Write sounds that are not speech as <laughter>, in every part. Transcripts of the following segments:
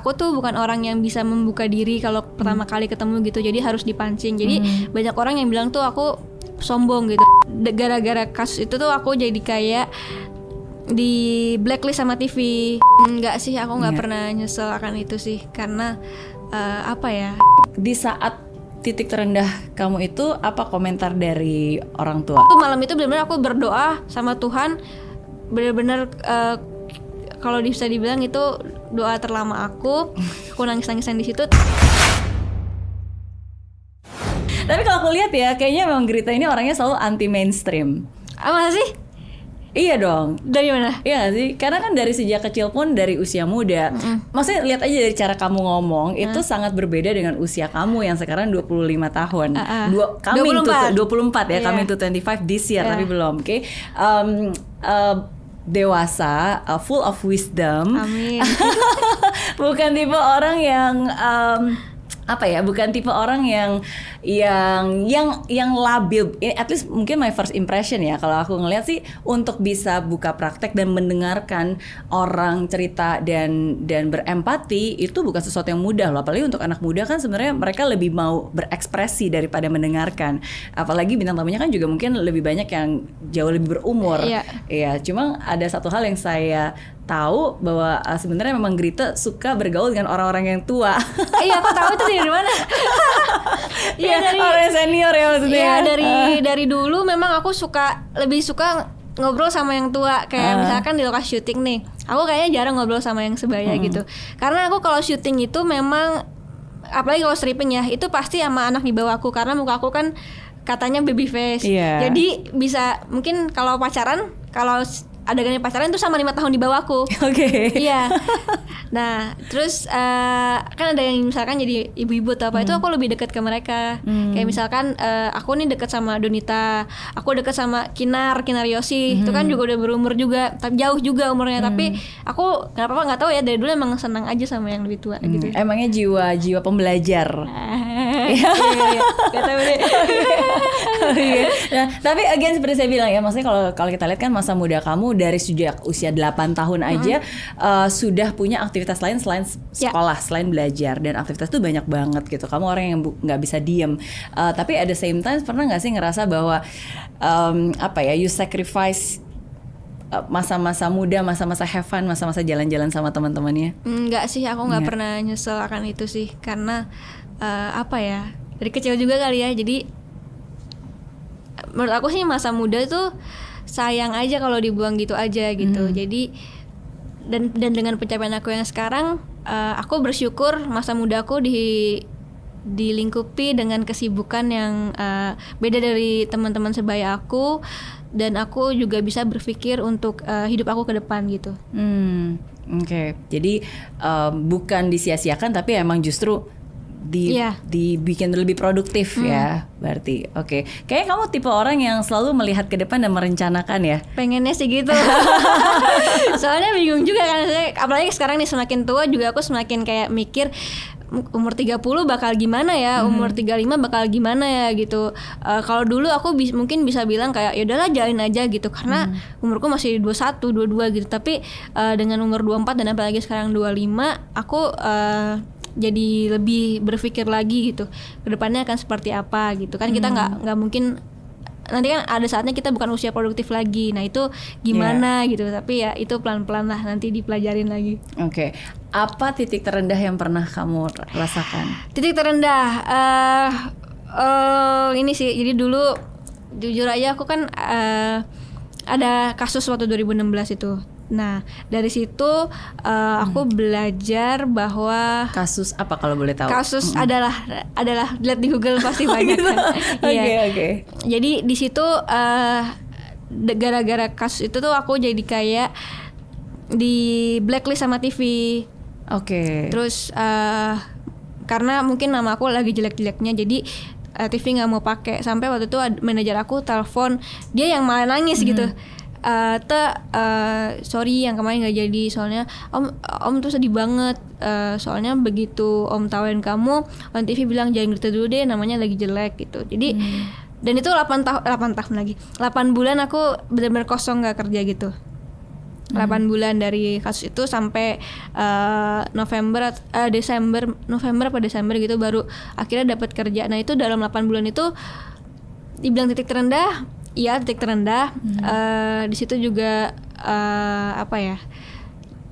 aku tuh bukan orang yang bisa membuka diri kalau pertama kali ketemu gitu jadi harus dipancing. Jadi banyak orang yang bilang tuh aku sombong gitu. Gara-gara kasus itu tuh aku jadi kayak di blacklist sama TV enggak sih aku nggak Nggak. pernah nyesel akan itu sih karena eh, apa ya? Di saat titik terendah kamu itu apa komentar dari orang tua? Tuh malam itu benar-benar aku berdoa sama Tuhan. Benar-benar eh, kalau bisa dibilang itu doa terlama aku aku nangis-nangisan di situ Tapi kalau aku lihat ya, kayaknya memang Grita ini orangnya selalu anti mainstream. apa sih Iya dong. dari mana Iya nggak sih, karena kan dari sejak kecil pun dari usia muda. Maksudnya lihat aja dari cara kamu ngomong itu sangat berbeda dengan usia kamu yang sekarang 25 tahun. Ah, ah. Dua, coming 24. to 24 ya, Iya. coming to 25 this year Iya. tapi belum. Oke. Um, uh, dewasa, uh, full of wisdom. Amin <laughs> bukan tipe orang yang um, apa ya bukan tipe orang yang yang yang yang labil. Ini at least mungkin my first impression ya kalau aku ngeliat sih untuk bisa buka praktek dan mendengarkan orang cerita dan dan berempati itu bukan sesuatu yang mudah loh. Apalagi untuk anak muda kan sebenarnya mereka lebih mau berekspresi daripada mendengarkan. Apalagi bintang tamunya kan juga mungkin lebih banyak yang jauh lebih berumur. Iya. Iya, cuma ada satu hal yang saya tahu bahwa uh, sebenarnya memang Grita suka bergaul dengan orang-orang yang tua. iya aku tahu itu dari mana <laughs> iya dari orang senior ya maksudnya. Iya dari Uh, dari dulu memang aku suka lebih suka ngobrol sama yang tua kayak Ah. misalkan di lokasi syuting nih aku kayaknya jarang ngobrol sama yang sebaya gitu karena aku kalau syuting itu memang apalagi kalau stripping ya itu pasti sama anak di bawah aku karena muka aku kan katanya baby face Iya. jadi bisa mungkin kalau pacaran kalau adegannya pacaran itu sama lima tahun di bawahku <laughs> Oke. iya. Nah, terus eh, kan ada yang misalkan jadi ibu-ibu atau apa itu aku lebih dekat ke mereka. Kayak misalkan eh, aku nih dekat sama Donita, aku dekat sama Kinar, Kinar Yosi. Itu kan juga udah berumur juga, tapi jauh juga umurnya. Tapi aku nggak apa-apa nggak tahu ya dari dulu emang senang aja sama yang lebih tua gitu. Hmm, Emangnya jiwa jiwa pembelajar. <laughs> Iya, iya. Nggak tahu deh. <laughs> Iya. nah, tapi again seperti saya bilang ya, maksudnya kalau kalau kita lihat kan masa muda kamu dari sejak usia 8 tahun aja uh, sudah punya aktivitas lain selain Ya. sekolah, selain belajar dan aktivitas itu banyak banget gitu. Kamu orang yang nggak bisa diem. Uh, tapi at the same time pernah nggak sih ngerasa bahwa um, apa ya, you sacrifice uh, masa-masa muda, masa-masa have fun, masa-masa jalan-jalan sama teman-temannya? Enggak sih, aku Nggak. pernah nyesel akan itu sih, karena eh, apa ya dari kecil juga kali ya. Jadi menurut aku sih masa muda tuh sayang aja kalau dibuang gitu aja gitu. Jadi dan dan dengan pencapaian aku yang sekarang, eh, aku bersyukur masa mudaku di dilingkupi dengan kesibukan yang eh, beda dari teman-teman sebaya aku dan aku juga bisa berpikir untuk eh, hidup aku ke depan gitu. Hmm, oke. Jadi um, bukan disia-siakan tapi emang justru di Iya. dibikin lebih produktif ya, berarti. Oke. Kayaknya kamu tipe orang yang selalu melihat ke depan dan merencanakan ya. pengennya sih gitu <laughs> soalnya bingung juga kan saya apalagi sekarang nih semakin tua juga aku semakin kayak mikir "M- umur 30 bakal gimana ya umur 35 bakal gimana ya gitu Eh, kalau dulu aku bis- mungkin bisa bilang kayak ya udahlah jalin aja gitu karena umurku masih 21 22 gitu tapi eh, dengan umur 24 dan apalagi sekarang 25 aku eh, jadi lebih berpikir lagi gitu ke depannya akan seperti apa gitu. Kan kita nggak nggak mungkin nanti kan ada saatnya kita bukan usia produktif lagi. Nah itu gimana gitu tapi ya itu pelan-pelan lah nanti dipelajarin lagi. Oke. Apa titik terendah yang pernah kamu rasakan? titik terendah eh eh, ini sih jadi dulu jujur aja aku kan eh, ada kasus waktu 2016 itu nah dari situ eh, aku belajar bahwa Kasus apa kalau boleh tahu? kasus adalah adalah lihat di Google pasti <laughs> banyak kan <laughs> Oke, Iya. oke. jadi di situ de- gara-gara kasus itu tuh aku jadi kayak di blacklist sama TV Oke. terus eh, karena mungkin nama aku lagi jelek-jeleknya jadi eh, TV nggak mau pakai sampai waktu itu manajer aku telepon dia yang malah nangis gitu eh te eh, sorry yang kemarin nggak jadi soalnya om om tuh sedih banget. Eh, soalnya begitu om tawarin kamu on TV bilang jangan gitu dulu deh namanya lagi jelek gitu. Jadi dan itu 8 tahun 8 tahun lagi. 8 bulan aku benar-benar kosong nggak kerja gitu. 8 bulan dari kasus itu sampai eh, November eh, Desember November apa Desember gitu baru akhirnya dapat kerja. Nah, itu dalam 8 bulan itu dibilang titik terendah, iya titik terendah. Eh, di situ juga eh, apa ya?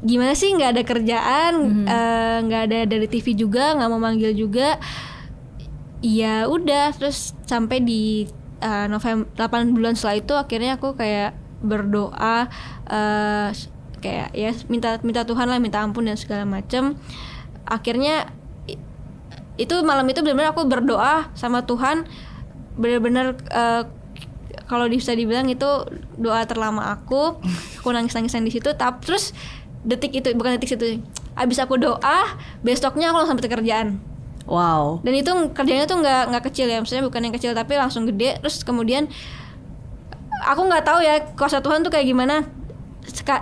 Gimana sih nggak ada kerjaan, eh, nggak ada dari TV juga, nggak mau manggil juga. Iya udah terus sampai di uh, November 8 bulan setelah itu akhirnya aku kayak berdoa uh, kayak ya minta minta Tuhan lah minta ampun dan segala macam akhirnya itu malam itu benar-benar aku berdoa sama Tuhan benar-benar uh, kalau bisa dibilang itu doa terlama aku aku nangis nangisan di situ tapi terus detik itu bukan detik situ abis aku doa besoknya aku langsung sampai kerjaan Wow. dan itu kerjanya tuh nggak nggak kecil ya maksudnya bukan yang kecil tapi langsung gede terus kemudian aku nggak tahu ya kuasa Tuhan tuh kayak gimana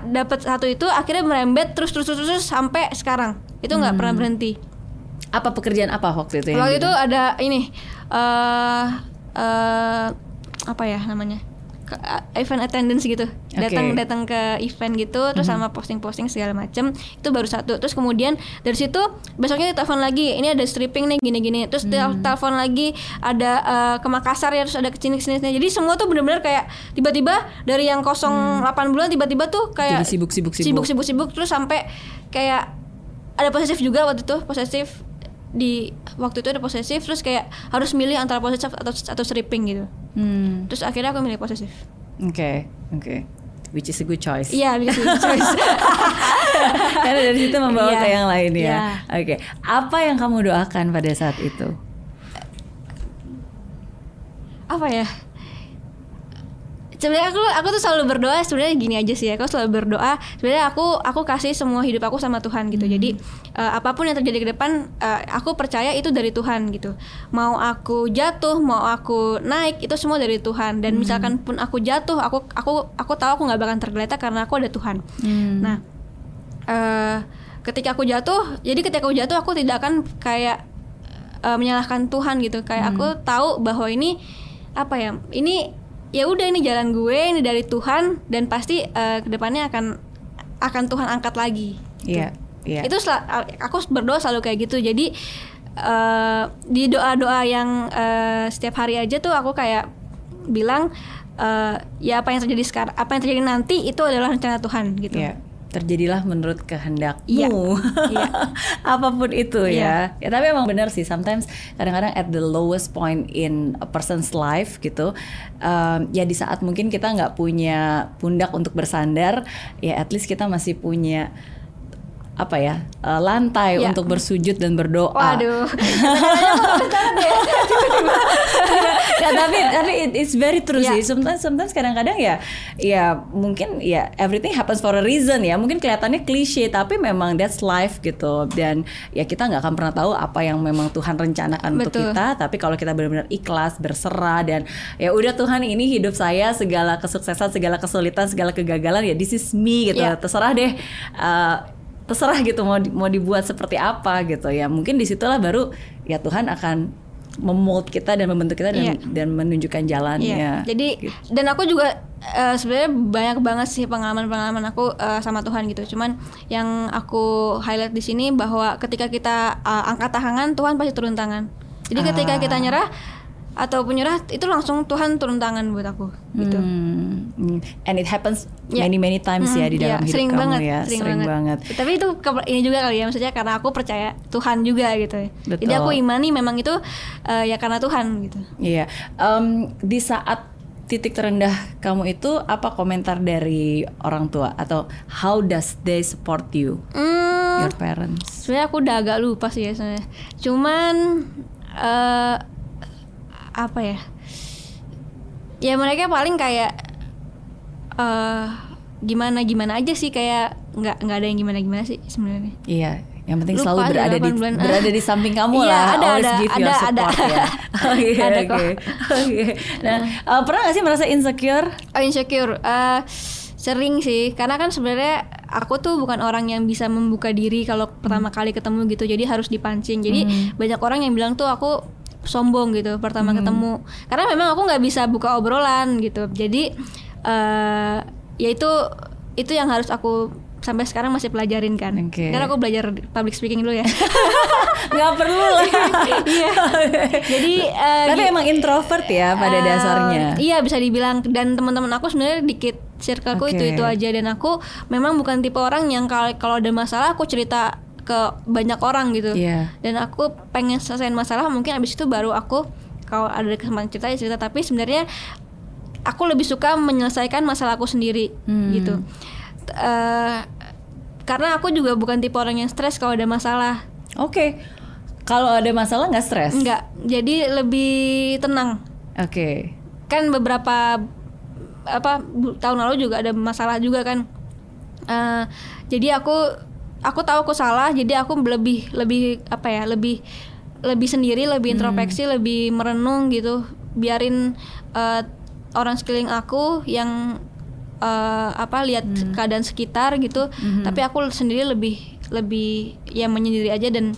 dapat satu itu akhirnya merembet terus terus terus, terus sampai sekarang itu nggak pernah berhenti Apa pekerjaan apa waktu itu? waktu gitu? itu ada ini eh eh, apa ya namanya Ke- event attendance gitu. Datang Oke. datang ke event gitu terus sama posting-posting segala macem itu baru satu. Terus kemudian dari situ besoknya ditelepon lagi ini ada stripping nih gini-gini. Terus tel- telepon lagi ada eh, ke Makassar ya terus ada ke sini sini jadi semua tuh bener-bener kayak tiba-tiba dari yang kosong 8 bulan tiba-tiba tuh kayak Jadi sibuk-sibuk-sibuk. sibuk-sibuk terus sampai kayak ada posesif juga waktu itu posesif di waktu itu ada posesif terus kayak harus milih antara posesif atau atau stripping gitu Hmm. terus akhirnya aku milih posesif Oke, oke. Which is a good choice. iya bisa choice <laughs> Karena dari situ membawa Iya. ke yang lain ya. Iya. Oke. Apa yang kamu doakan pada saat itu? apa ya sebenarnya aku aku tuh selalu berdoa sebenarnya gini aja sih ya aku selalu berdoa sebenarnya aku aku kasih semua hidup aku sama Tuhan gitu. Jadi eh, apa pun yang terjadi ke depan eh, aku percaya itu dari Tuhan gitu. Mau aku jatuh mau aku naik itu semua dari Tuhan. Dan misalkan pun aku jatuh aku aku aku tahu aku nggak bakal tergeletak karena aku ada Tuhan. Hmm. nah eh, ketika aku jatuh jadi ketika aku jatuh aku tidak akan kayak eh, menyalahkan Tuhan gitu. Kayak aku tahu bahwa ini apa ya ini ya udah ini jalan gue ini dari Tuhan dan pasti eh, ke depannya akan akan Tuhan angkat lagi Iya, iya. itu sel- aku berdoa selalu kayak gitu jadi eh, di doa-doa yang eh, setiap hari aja tuh aku kayak bilang eh, ya apa yang terjadi sekarang apa yang terjadi nanti itu adalah rencana Tuhan gitu Iya. Terjadilah menurut kehendakmu. Iya. Iya. <laughs> Apa pun itu Iya. ya. Ya tapi emang benar sih. Sometimes kadang-kadang at the lowest point in a person's life gitu. um, ya di saat mungkin kita nggak punya pundak untuk bersandar, ya at least kita masih punya apa ya uh, lantai Iya. untuk bersujud dan berdoa. waduh <laughs> ya tapi tapi it- it's very true Iya. sih. Sometimes sometimes kadang-kadang ya ya mungkin ya everything happens for a reason ya. Mungkin kelihatannya klise tapi memang that's life gitu. Dan ya kita nggak akan pernah tahu apa yang memang Tuhan rencanakan untuk Betul. kita. Tapi kalau kita benar-benar ikhlas, berserah dan ya udah Tuhan ini hidup saya segala kesuksesan, segala kesulitan, segala kegagalan ya this is me gitu. Iya. Terserah deh. uh, terserah gitu mau di- mau dibuat seperti apa gitu ya mungkin di situlah baru ya Tuhan akan memold kita dan membentuk kita dan Iya. dan menunjukkan jalannya. Iya. Jadi Gitu. dan aku juga eh, sebenarnya banyak banget sih pengalaman-pengalaman aku eh, sama Tuhan gitu. Cuman yang aku highlight di sini bahwa ketika kita eh, angkat tangan, Tuhan pasti turun tangan. Jadi ketika Ah. kita nyerah atau penyerah itu langsung Tuhan turun tangan buat aku gitu. Hmm, hmm. and it happens Iya. many many times ya Mm, di dalam iya, hidup sering kamu banget, ya, sering, banget. Tapi itu ini juga kali ya, maksudnya karena aku percaya Tuhan juga gitu. Jadi Betul. aku imani memang itu eh, ya karena Tuhan gitu. Iya, Em, di saat titik terendah kamu itu apa komentar dari orang tua atau how does they support you, Hmm, your parents? sebenarnya aku udah agak lupa sih ya sebenarnya. Cuman eh apa ya? Ya mereka paling kayak eh gimana gimana aja sih kayak nggak nggak ada yang gimana gimana sih sebenarnya. Iya, yang penting Lupa selalu berada di 8 bulan. berada di samping kamu Iya, lah. ada, Always ada, give your ada, support ada. ya. <laughs> Oke, Ada oke. Oke. Nah, eh, pernah gak sih merasa insecure? Oh, insecure Eh, sering sih karena kan sebenarnya aku tuh bukan orang yang bisa membuka diri kalau pertama kali ketemu gitu jadi harus dipancing jadi banyak orang yang bilang tuh aku sombong gitu pertama ketemu. Karena memang aku nggak bisa buka obrolan gitu. Jadi eh ya itu itu yang harus aku sampai sekarang masih pelajarin kan. Oke. karena aku belajar public speaking dulu ya. <laughs> Nggak perlu lah. <laughs> Iya. Jadi eh, tapi emang introvert ya pada eh, dasarnya. iya bisa dibilang. Dan teman-teman aku sebenarnya dikit circleku Oke. itu itu aja. Dan aku memang bukan tipe orang yang kalau kalau ada masalah aku cerita ke banyak orang gitu. Iya. dan aku pengen selesaiin masalah mungkin abis itu baru aku kalau ada kesempatan cerita ya cerita. Tapi sebenarnya aku lebih suka menyelesaikan masalahku sendiri Hmm. gitu. Eh, karena aku juga bukan tipe orang yang stres kalau ada masalah. Oke. Kalau ada masalah nggak stres? Enggak jadi lebih tenang. Oke. Kan beberapa apa tahun lalu juga ada masalah juga kan. Eh, jadi aku aku tahu aku salah jadi aku lebih lebih apa ya lebih lebih sendiri lebih introspeksi lebih merenung gitu. Biarin eh, orang sekeliling aku yang eh, apa lihat keadaan sekitar gitu. Tapi aku sendiri lebih lebih ya menyendiri aja dan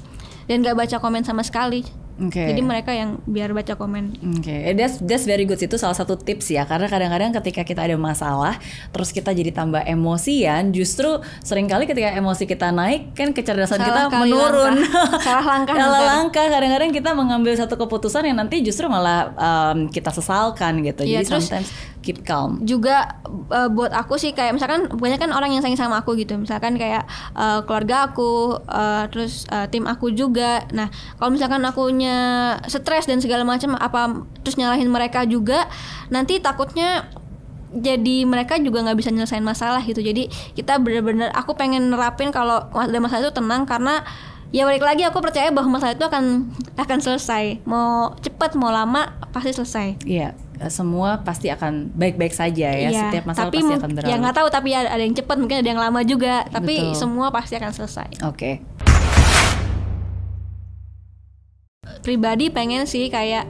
dan gak baca komen sama sekali oke jadi mereka yang biar baca komen Oke, eh, that's that's very good. Itu salah satu tips ya. Karena kadang-kadang ketika kita ada masalah, terus kita jadi tambah emosian, justru sering kali ketika emosi kita naik, kan kecerdasan Salah kita menurun. langkah. <laughs> Salah langkah Salah langkah. Kadang-kadang kita mengambil satu keputusan yang nanti justru malah um, kita sesalkan gitu. Iya, jadi terus- sometimes keep calm. juga eh, buat aku sih kayak misalkan banyak kan orang yang sayang sama aku gitu misalkan kayak eh, keluarga aku eh, terus eh, tim aku juga nah kalau misalkan akunya stres dan segala macam apa terus nyalahin mereka juga nanti takutnya jadi mereka juga nggak bisa nyelesain masalah gitu jadi kita bener-bener aku pengen nerapin kalau ada masalah itu tenang karena ya balik lagi aku percaya bahwa masalah itu akan akan selesai mau cepat mau lama pasti selesai Iya, semua pasti akan baik-baik saja ya. Iya, Setiap masalah tapi pasti akan berlalu. Ya nggak tahu tapi ada ada yang cepat mungkin ada yang lama juga. Tapi Betul. semua pasti akan selesai. Oke. Pribadi pengen sih kayak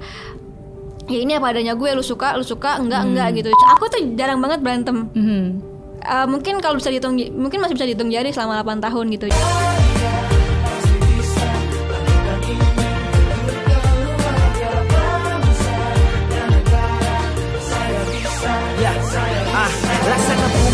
ya ini apa adanya gue lu suka lu suka enggak enggak Hmm. gitu. Aku tuh jarang banget berantem. Mhm. Eh, mungkin kalau bisa dihitung mungkin masih bisa dihitung jari selama 8 tahun gitu. Ya, ah,